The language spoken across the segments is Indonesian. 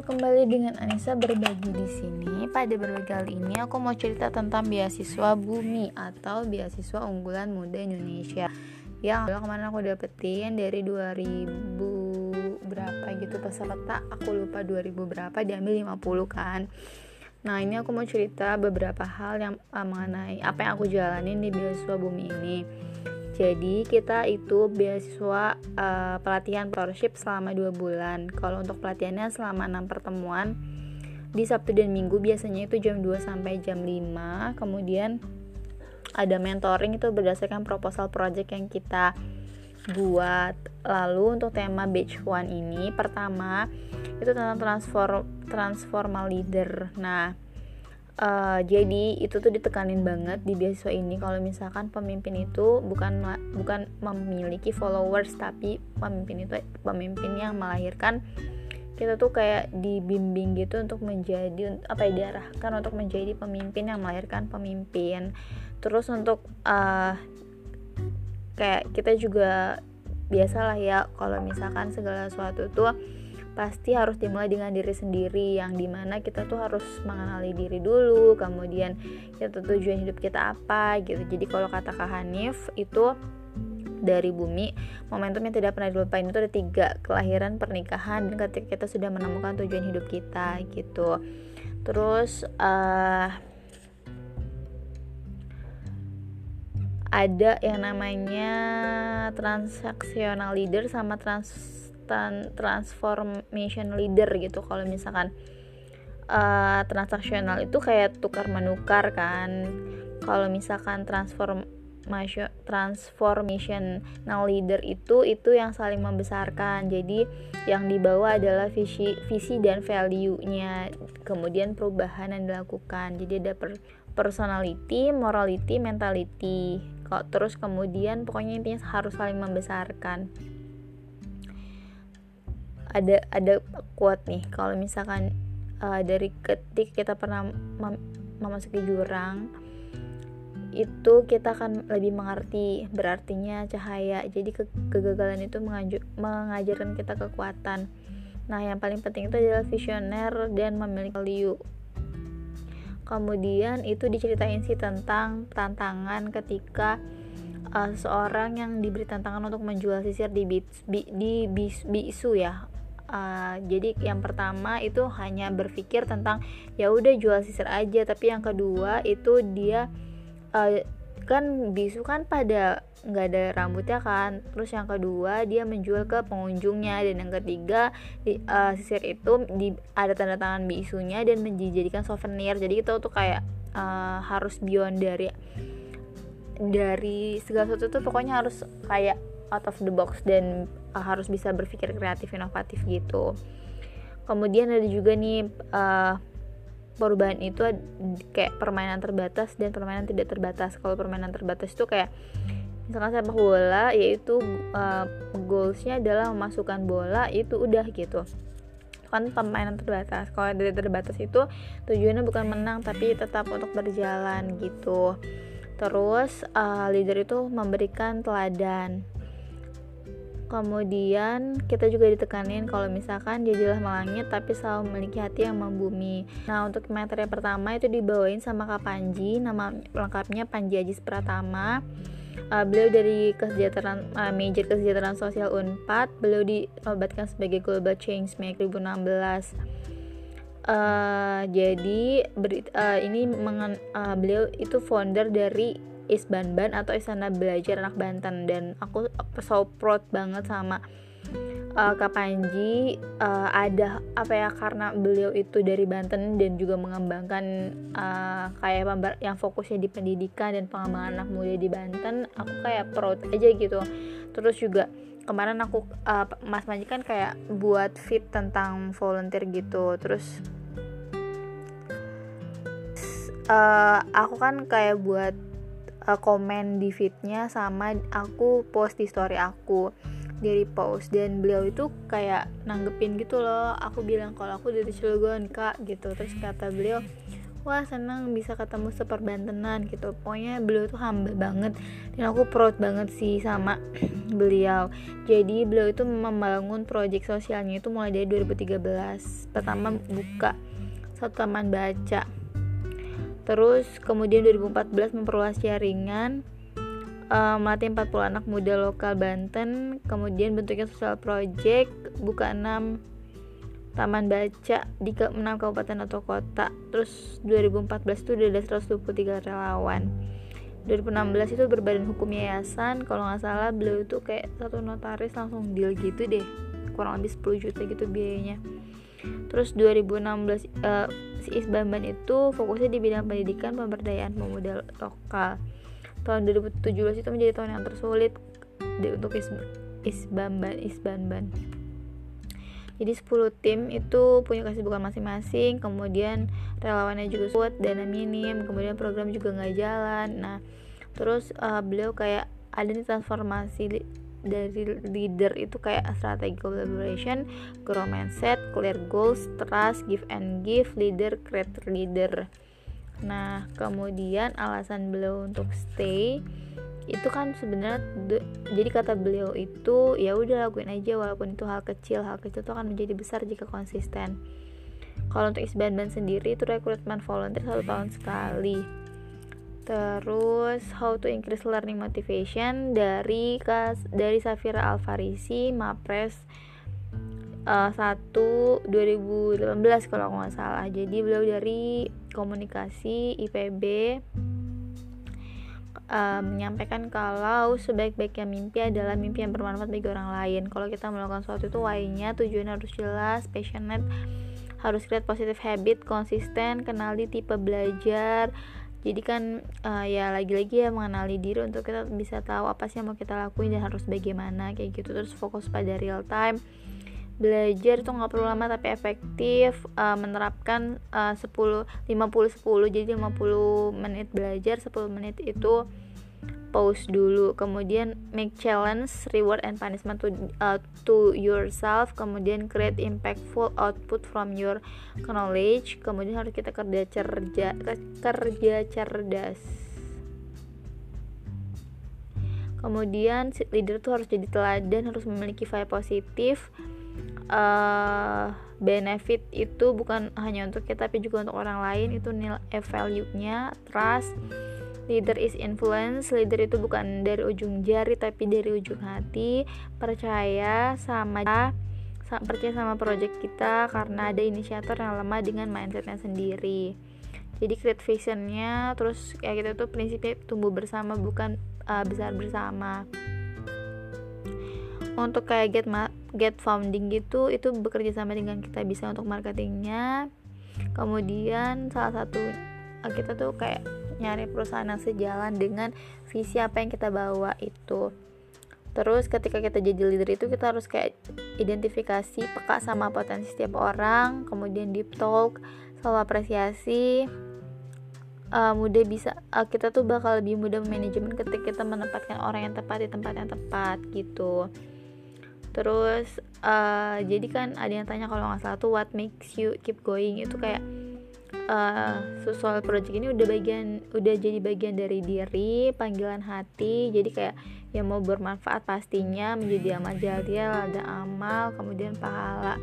Kembali dengan Anissa berbagi di sini. Pada berbagi kali ini aku mau cerita tentang beasiswa Bumi atau beasiswa unggulan muda Indonesia. Yang kemarin aku dapetin dari 2000 berapa gitu peserta, aku lupa 2000 berapa diambil 50 kan. Nah, ini aku mau cerita beberapa hal yang uh, mengenai apa yang aku jalanin di beasiswa Bumi ini. Jadi kita itu beasiswa uh, pelatihan scholarship selama dua bulan. Kalau untuk pelatihannya selama enam pertemuan di Sabtu dan Minggu biasanya itu jam 2 sampai jam 5. Kemudian ada mentoring itu berdasarkan proposal project yang kita buat. Lalu untuk tema batch one ini pertama itu tentang transform transformal leader. Nah, uh, jadi itu tuh ditekanin banget di beasiswa ini kalau misalkan pemimpin itu bukan bukan memiliki followers tapi pemimpin itu pemimpin yang melahirkan kita tuh kayak dibimbing gitu untuk menjadi apa ya diarahkan untuk menjadi pemimpin yang melahirkan pemimpin. Terus untuk uh, kayak kita juga biasalah ya kalau misalkan segala sesuatu tuh pasti harus dimulai dengan diri sendiri yang di mana kita tuh harus mengenali diri dulu kemudian kita tujuan hidup kita apa gitu. Jadi kalau kata Kak Hanif itu dari bumi momentum yang tidak pernah dilupain itu ada tiga kelahiran pernikahan dan ketika kita sudah menemukan tujuan hidup kita gitu. Terus uh, ada yang namanya transaksional leader sama trans transformation leader gitu. Kalau misalkan uh, transaksional itu kayak tukar menukar kan. Kalau misalkan transform transformational leader itu itu yang saling membesarkan. Jadi yang dibawa adalah visi visi dan value-nya. Kemudian perubahan yang dilakukan. Jadi ada per, personality morality mentality. Kok terus kemudian pokoknya intinya harus saling membesarkan ada ada kuat nih. Kalau misalkan uh, dari ketik kita pernah mem memasuki jurang itu kita akan lebih mengerti berartinya cahaya. Jadi ke kegagalan itu mengajarkan kita kekuatan. Nah yang paling penting itu adalah visioner dan memiliki value. Kemudian itu diceritain sih tentang tantangan ketika uh, seorang yang diberi tantangan untuk menjual sisir di bis, bi, di bis, bisu ya Uh, jadi yang pertama itu hanya berpikir tentang ya udah jual sisir aja. Tapi yang kedua itu dia uh, kan bisu kan pada nggak ada rambutnya kan. Terus yang kedua dia menjual ke pengunjungnya. Dan yang ketiga di, uh, sisir itu di, ada tanda tangan bisunya dan menjadikan souvenir. Jadi itu tuh kayak uh, harus beyond dari dari segala sesuatu tuh pokoknya harus kayak out of the box dan uh, harus bisa berpikir kreatif inovatif gitu. Kemudian ada juga nih uh, perubahan itu kayak permainan terbatas dan permainan tidak terbatas. Kalau permainan terbatas itu kayak misalkan sepak bola yaitu uh, goalsnya adalah memasukkan bola itu udah gitu. Kan permainan terbatas. Kalau tidak terbatas itu tujuannya bukan menang tapi tetap untuk berjalan gitu. Terus uh, leader itu memberikan teladan Kemudian kita juga ditekanin kalau misalkan jadilah melangit tapi selalu memiliki hati yang membumi. Nah untuk materi pertama itu dibawain sama Kak Panji, nama lengkapnya Panji Ajis Pratama. Uh, beliau dari kesejahteraan uh, major kesejahteraan sosial Unpad. Beliau dinobatkan sebagai Global Change Maker 2016. Uh, jadi beri, uh, ini mengen, uh, beliau itu founder dari Isbanban atau Istana Belajar Anak Banten. Dan aku so proud banget sama uh, Kak Panji uh, ada apa ya karena beliau itu dari Banten dan juga mengembangkan uh, kayak yang fokusnya di pendidikan dan pengembangan anak muda di Banten aku kayak proud aja gitu. Terus juga kemarin aku uh, Mas Panji kan kayak buat fit tentang volunteer gitu. Terus uh, aku kan kayak buat komen di feednya sama aku post di story aku. Dari post dan beliau itu kayak nanggepin gitu loh. Aku bilang kalau aku dari Cilegon kak gitu. Terus kata beliau wah senang bisa ketemu seperbantenan gitu. Pokoknya beliau tuh humble banget dan aku proud banget sih sama beliau. Jadi beliau itu membangun proyek sosialnya itu mulai dari 2013 pertama buka satu taman baca terus kemudian 2014 memperluas jaringan uh, melatih 40 anak muda lokal Banten. Kemudian bentuknya sosial project buka 6 taman baca di ke 6 kabupaten atau kota. Terus 2014 itu udah ada 123 relawan. 2016 itu berbadan hukum yayasan. Kalau nggak salah beliau itu kayak satu notaris langsung deal gitu deh. Kurang lebih 10 juta gitu biayanya. Terus 2016 uh, Isbamban itu fokusnya di bidang pendidikan pemberdayaan pemuda lokal. Tahun 2017 itu menjadi tahun yang tersulit untuk Is Isbamban Isbamban jadi 10 tim itu punya kesibukan masing-masing kemudian relawannya juga kuat dana minim kemudian program juga nggak jalan. Nah terus uh, beliau kayak ada nih transformasi dari leader itu kayak strategi collaboration, grow mindset, clear goals, trust, give and give, leader, create leader. Nah, kemudian alasan beliau untuk stay itu kan sebenarnya jadi kata beliau itu ya udah lakuin aja walaupun itu hal kecil. Hal kecil itu akan menjadi besar jika konsisten. Kalau untuk Isbanban sendiri itu rekrutmen volunteer satu tahun sekali terus how to increase learning motivation dari kas dari Safira Alfarisi Mapres uh, 1 2018 kalau nggak salah jadi beliau dari komunikasi IPB uh, menyampaikan kalau sebaik-baiknya mimpi adalah mimpi yang bermanfaat bagi orang lain. Kalau kita melakukan sesuatu itu why-nya, tujuannya harus jelas, passionate, harus create positive habit, konsisten, kenali tipe belajar. Jadi kan uh, ya lagi-lagi ya mengenali diri untuk kita bisa tahu apa sih yang mau kita lakuin dan harus bagaimana kayak gitu. Terus fokus pada real time belajar itu nggak perlu lama tapi efektif uh, menerapkan uh, 10 50 10 jadi 50 menit belajar 10 menit itu pause dulu kemudian make challenge reward and punishment to uh, to yourself kemudian create impactful output from your knowledge kemudian harus kita kerja cerja kerja cerdas. Kemudian leader tuh harus jadi teladan harus memiliki vibe positif. Uh, benefit itu bukan hanya untuk kita tapi juga untuk orang lain itu nilai value-nya trust leader is influence. Leader itu bukan dari ujung jari tapi dari ujung hati. Percaya sama percaya sama project kita karena ada inisiator yang lemah dengan mindsetnya sendiri. Jadi create visionnya terus kayak gitu tuh prinsipnya tumbuh bersama bukan uh, besar bersama. Untuk kayak get ma get founding gitu itu bekerja sama dengan kita bisa untuk marketingnya. Kemudian salah satu kita tuh kayak nyari perusahaan yang sejalan dengan visi apa yang kita bawa itu. Terus ketika kita jadi leader itu kita harus kayak identifikasi peka sama potensi setiap orang kemudian deep talk selalu apresiasi. Uh, mudah bisa uh, kita tuh bakal lebih mudah manajemen ketika kita menempatkan orang yang tepat di tempat yang tepat gitu. Terus uh, jadi kan ada yang tanya kalau nggak salah tuh what makes you keep going? Itu kayak uh, soal project ini udah bagian udah jadi bagian dari diri panggilan hati. Jadi kayak yang mau bermanfaat pastinya menjadi amal jariah ada amal kemudian pahala.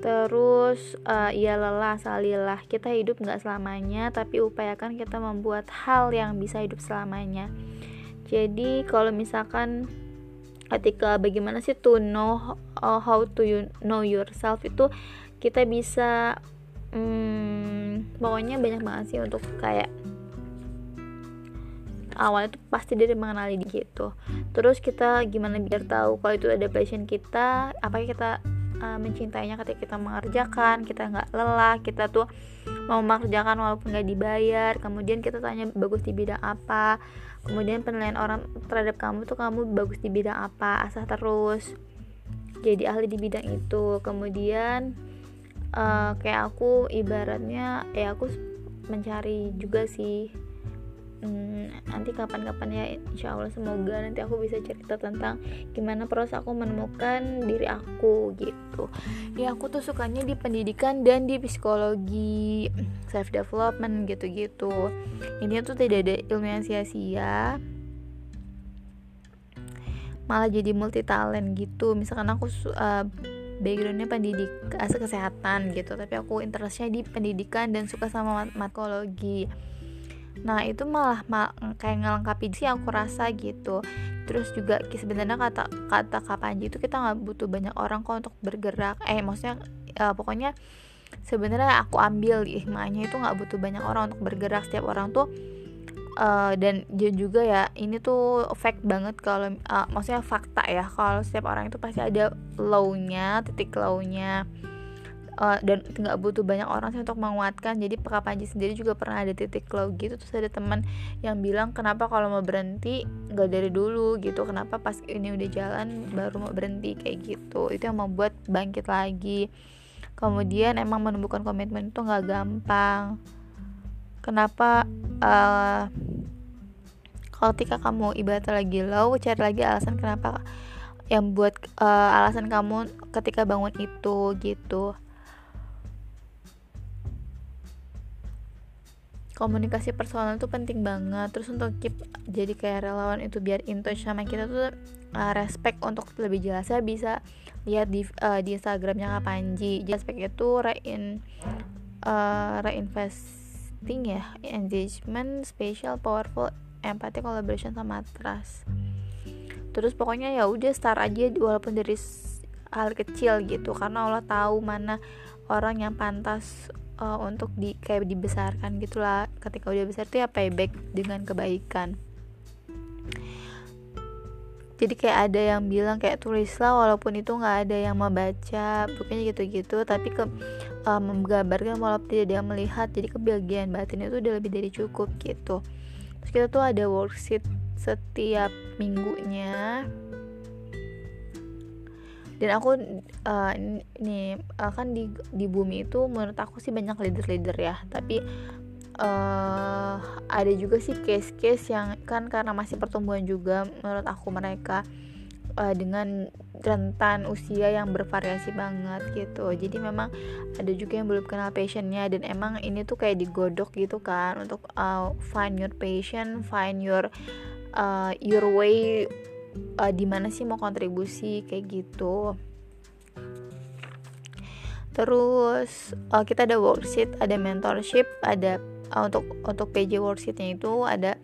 Terus uh, ya lelah salilah. Kita hidup nggak selamanya tapi upayakan kita membuat hal yang bisa hidup selamanya. Jadi kalau misalkan ketika bagaimana sih to know uh, how to you know yourself itu kita bisa hmm, pokoknya banyak banget sih untuk kayak awalnya tuh pasti dari mengenali gitu terus kita gimana biar tahu kalau itu ada passion kita apa kita uh, mencintainya ketika kita mengerjakan kita nggak lelah kita tuh mau mengerjakan walaupun nggak dibayar kemudian kita tanya bagus di bidang apa kemudian penilaian orang terhadap kamu tuh kamu bagus di bidang apa asah terus jadi ahli di bidang itu kemudian uh, kayak aku ibaratnya ya aku mencari juga sih. Hmm, nanti kapan-kapan ya insya Allah semoga nanti aku bisa cerita tentang gimana proses aku menemukan diri aku gitu. Ya aku tuh sukanya di pendidikan dan di psikologi self development gitu-gitu. Ini tuh tidak ada ilmu yang sia-sia. Malah jadi multi talent gitu. Misalkan aku uh, backgroundnya pendidik kesehatan gitu. Tapi aku interestnya di pendidikan dan suka sama mat matologi nah itu malah mal kayak ngelengkapi sih aku rasa gitu. Terus juga sebenarnya kata kata Kapanji itu kita nggak butuh banyak orang kok untuk bergerak. Eh maksudnya uh, pokoknya sebenarnya aku ambil hikmahnya itu nggak butuh banyak orang untuk bergerak. Setiap orang tuh uh, dan juga ya ini tuh fact banget kalau uh, maksudnya fakta ya kalau setiap orang itu pasti ada low-nya titik low-nya. Uh, dan nggak butuh banyak orang sih untuk menguatkan. Jadi Pak Panji sendiri juga pernah ada titik low gitu. Terus ada teman yang bilang kenapa kalau mau berhenti nggak dari dulu gitu? Kenapa pas ini udah jalan baru mau berhenti? Kayak gitu. Itu yang membuat bangkit lagi. Kemudian emang menumbuhkan komitmen itu nggak gampang kenapa uh, kalau ketika kamu ibarat lagi low cari lagi alasan kenapa yang buat uh, alasan kamu ketika bangun itu gitu. Komunikasi personal itu penting banget. Terus untuk keep jadi kayak relawan itu biar in touch sama kita tuh uh, respect untuk lebih jelasnya bisa lihat di uh, di instagramnya Kapanji respect itu rein uh, reinvest penting ya engagement spatial powerful empathy collaboration sama trust. Terus pokoknya ya udah start aja walaupun dari hal kecil gitu karena Allah tahu mana orang yang pantas uh, untuk di kayak dibesarkan gitulah. Ketika udah besar tuh ya payback dengan kebaikan. Jadi kayak ada yang bilang kayak tulislah walaupun itu nggak ada yang mau baca bukannya gitu-gitu. Tapi ke um, menggambarkan walaupun tidak yang melihat jadi kebahagiaan batin itu udah lebih dari cukup gitu. Terus kita tuh ada worksheet setiap minggunya. Dan aku uh, ini uh, kan di di bumi itu menurut aku sih banyak leader-leader ya tapi uh, ada juga sih case-case yang kan karena masih pertumbuhan juga menurut aku mereka uh, dengan rentan usia yang bervariasi banget gitu. Jadi memang ada juga yang belum kenal passionnya dan emang ini tuh kayak digodok gitu kan untuk uh, find your passion find your uh, your way uh, di mana sih mau kontribusi kayak gitu. Terus uh, kita ada worksheet ada mentorship ada uh, untuk untuk PJ worksheetnya itu ada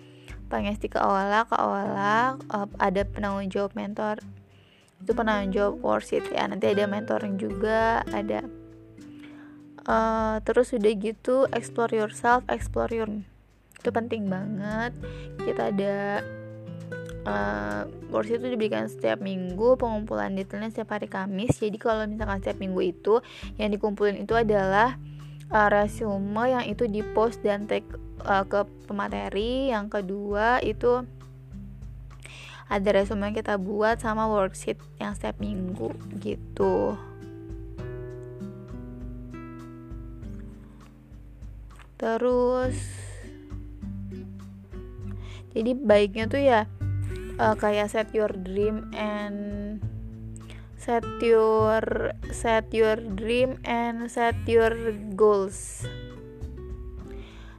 pengesti ke awala ke awala uh, ada penanggung jawab mentor. Itu penanggung jawab worksheet ya nanti ada mentoring juga ada. Uh, terus udah gitu explore yourself explore your itu penting banget. Kita ada uh, itu diberikan setiap minggu pengumpulan detailnya setiap hari Kamis. Jadi kalau misalkan setiap minggu itu yang dikumpulin itu adalah uh, resume yang itu di post dan tag uh, ke pemateri. Yang kedua itu ada resume yang kita buat sama worksheet yang setiap minggu gitu. Terus jadi baiknya tuh ya uh, kayak set your dream and set your set your dream and set your goals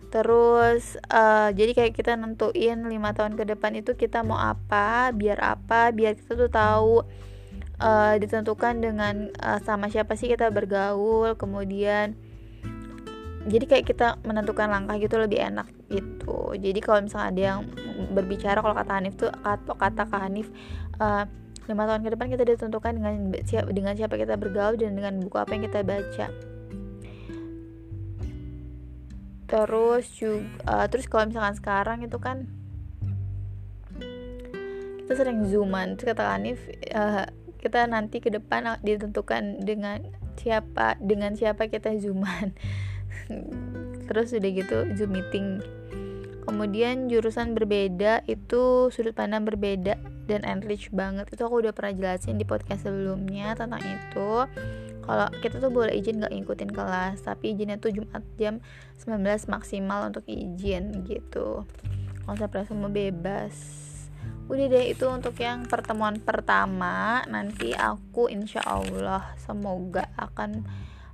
terus uh, jadi kayak kita nentuin lima tahun ke depan itu kita mau apa biar apa biar kita tuh tahu uh, ditentukan dengan uh, sama siapa sih kita bergaul kemudian jadi kayak kita menentukan langkah gitu lebih enak gitu. Jadi kalau misalnya ada yang berbicara kalau kata Hanif tuh atau kata Kak Hanif uh, lima tahun ke depan kita ditentukan dengan siapa dengan siapa kita bergaul dan dengan buku apa yang kita baca terus juga uh, terus kalau misalkan sekarang itu kan kita sering zooman. Terus kata Hanif uh, kita nanti ke depan ditentukan dengan siapa dengan siapa kita zooman. Terus udah gitu zoom meeting. Kemudian jurusan berbeda itu sudut pandang berbeda dan enrich banget. Itu aku udah pernah jelasin di podcast sebelumnya tentang itu kalau kita tuh boleh izin gak ngikutin kelas tapi izinnya tuh Jumat jam 19 maksimal untuk izin gitu. Konsep rasisme bebas. Udah deh itu untuk yang pertemuan pertama. Nanti aku insya Allah semoga akan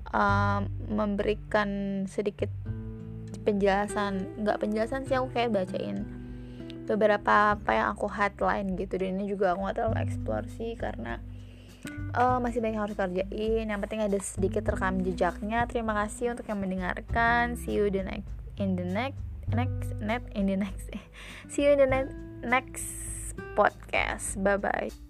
uh, memberikan sedikit penjelasan. Nggak penjelasan sih aku kayak bacain beberapa apa yang aku headline gitu. Dan ini juga aku gak terlalu eksplor sih karena uh, masih banyak yang harus kerjain yang penting ada sedikit rekam jejaknya. Terima kasih untuk yang mendengarkan. See you the next in the next next net in the next see you in the next next podcast. Bye bye